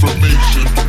information.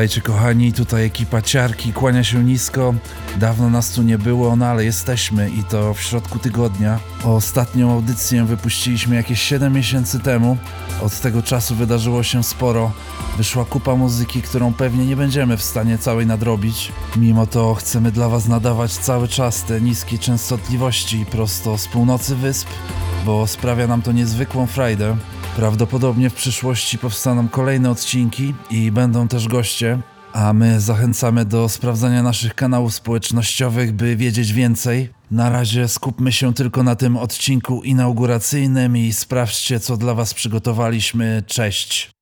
Witajcie kochani, tutaj ekipa Ciarki, kłania się nisko. Dawno nas tu nie było, no ale jesteśmy i to w środku tygodnia. Ostatnią audycję wypuściliśmy jakieś 7 miesięcy temu. Od tego czasu wydarzyło się sporo. Wyszła kupa muzyki, którą pewnie nie będziemy w stanie całej nadrobić. Mimo to chcemy dla Was nadawać cały czas te niskie częstotliwości prosto z północy wysp, bo sprawia nam to niezwykłą frajdę. Prawdopodobnie w przyszłości powstaną kolejne odcinki i będą też goście, a my zachęcamy do sprawdzania naszych kanałów społecznościowych, by wiedzieć więcej. Na razie skupmy się tylko na tym odcinku inauguracyjnym i sprawdźcie, co dla Was przygotowaliśmy. Cześć!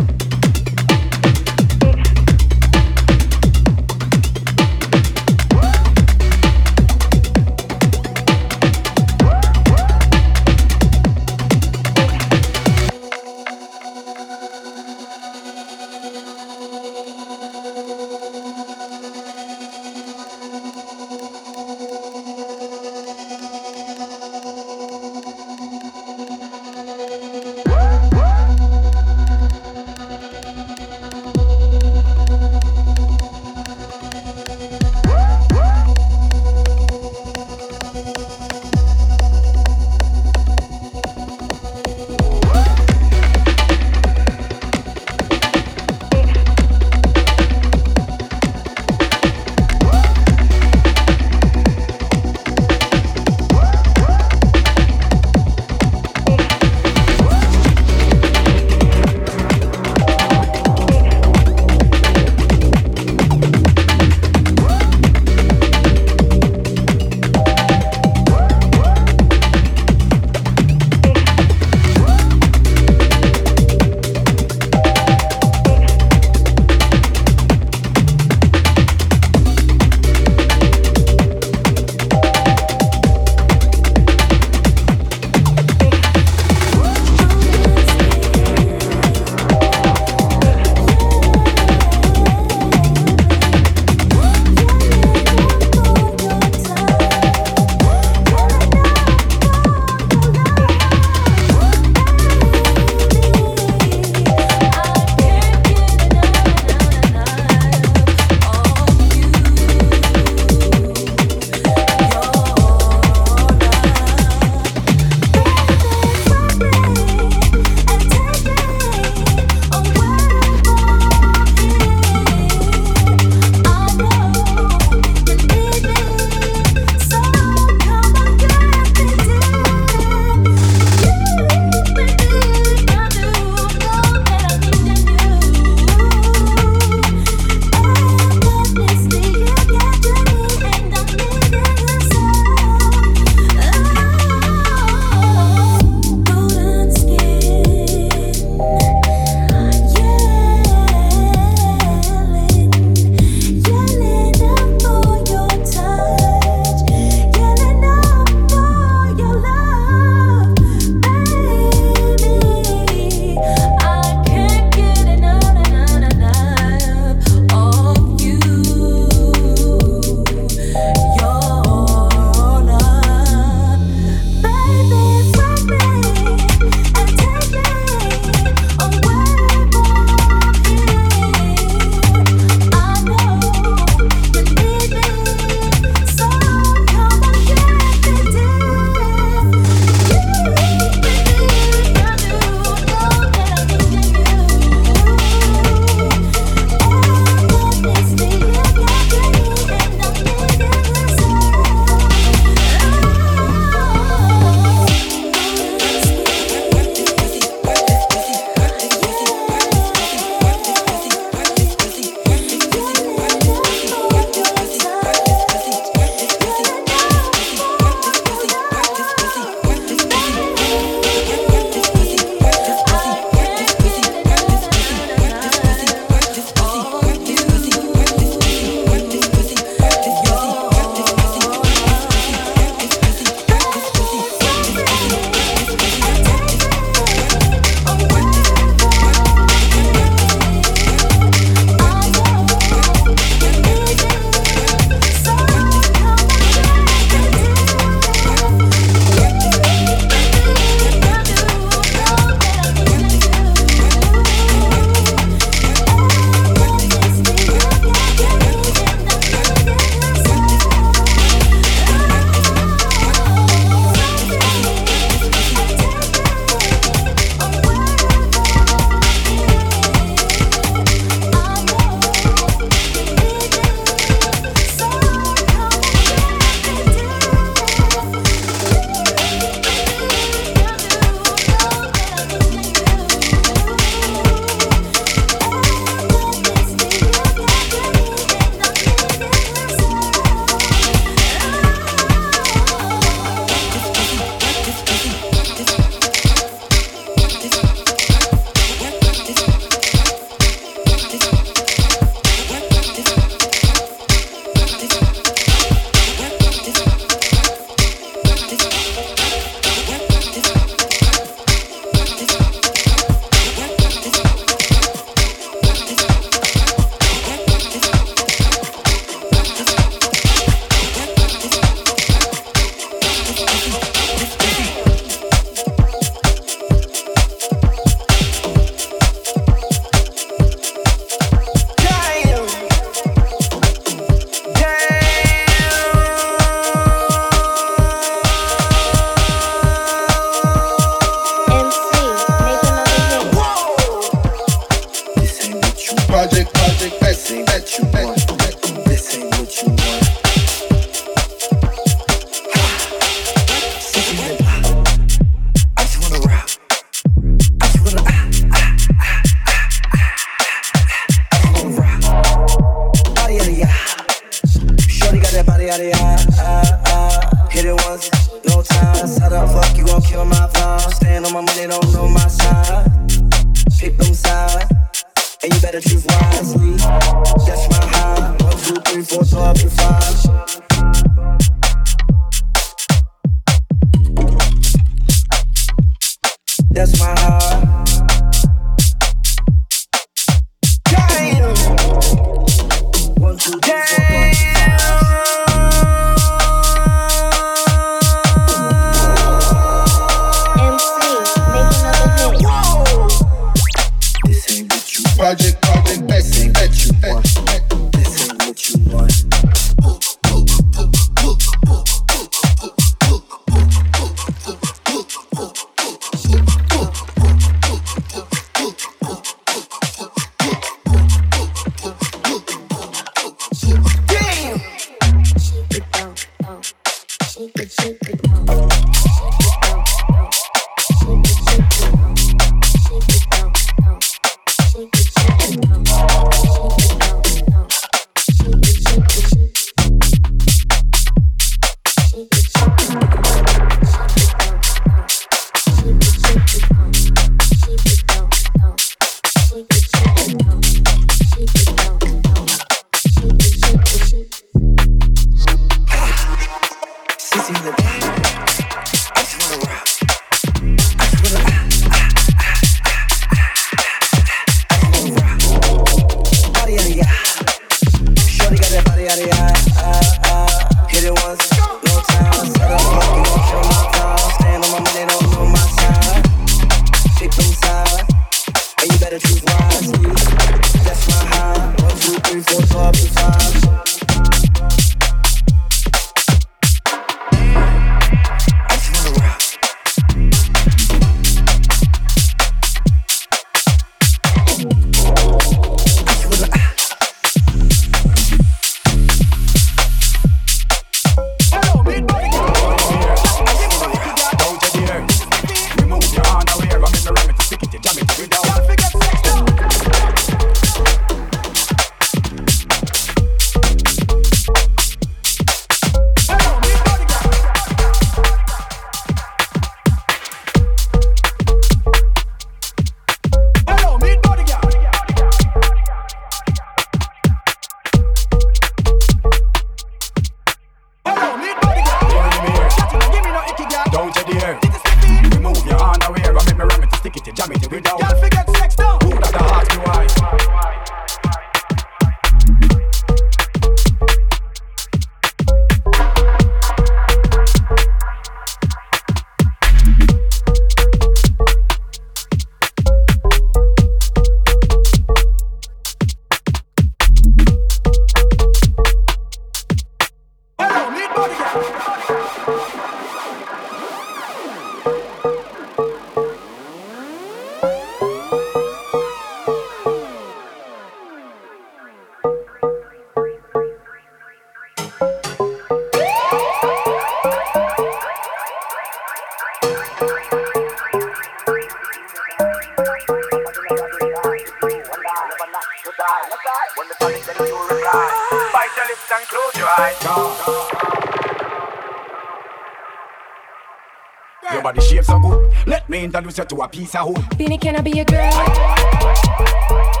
and we set to a piece of home. Beanie, can I be a girl?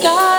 sky.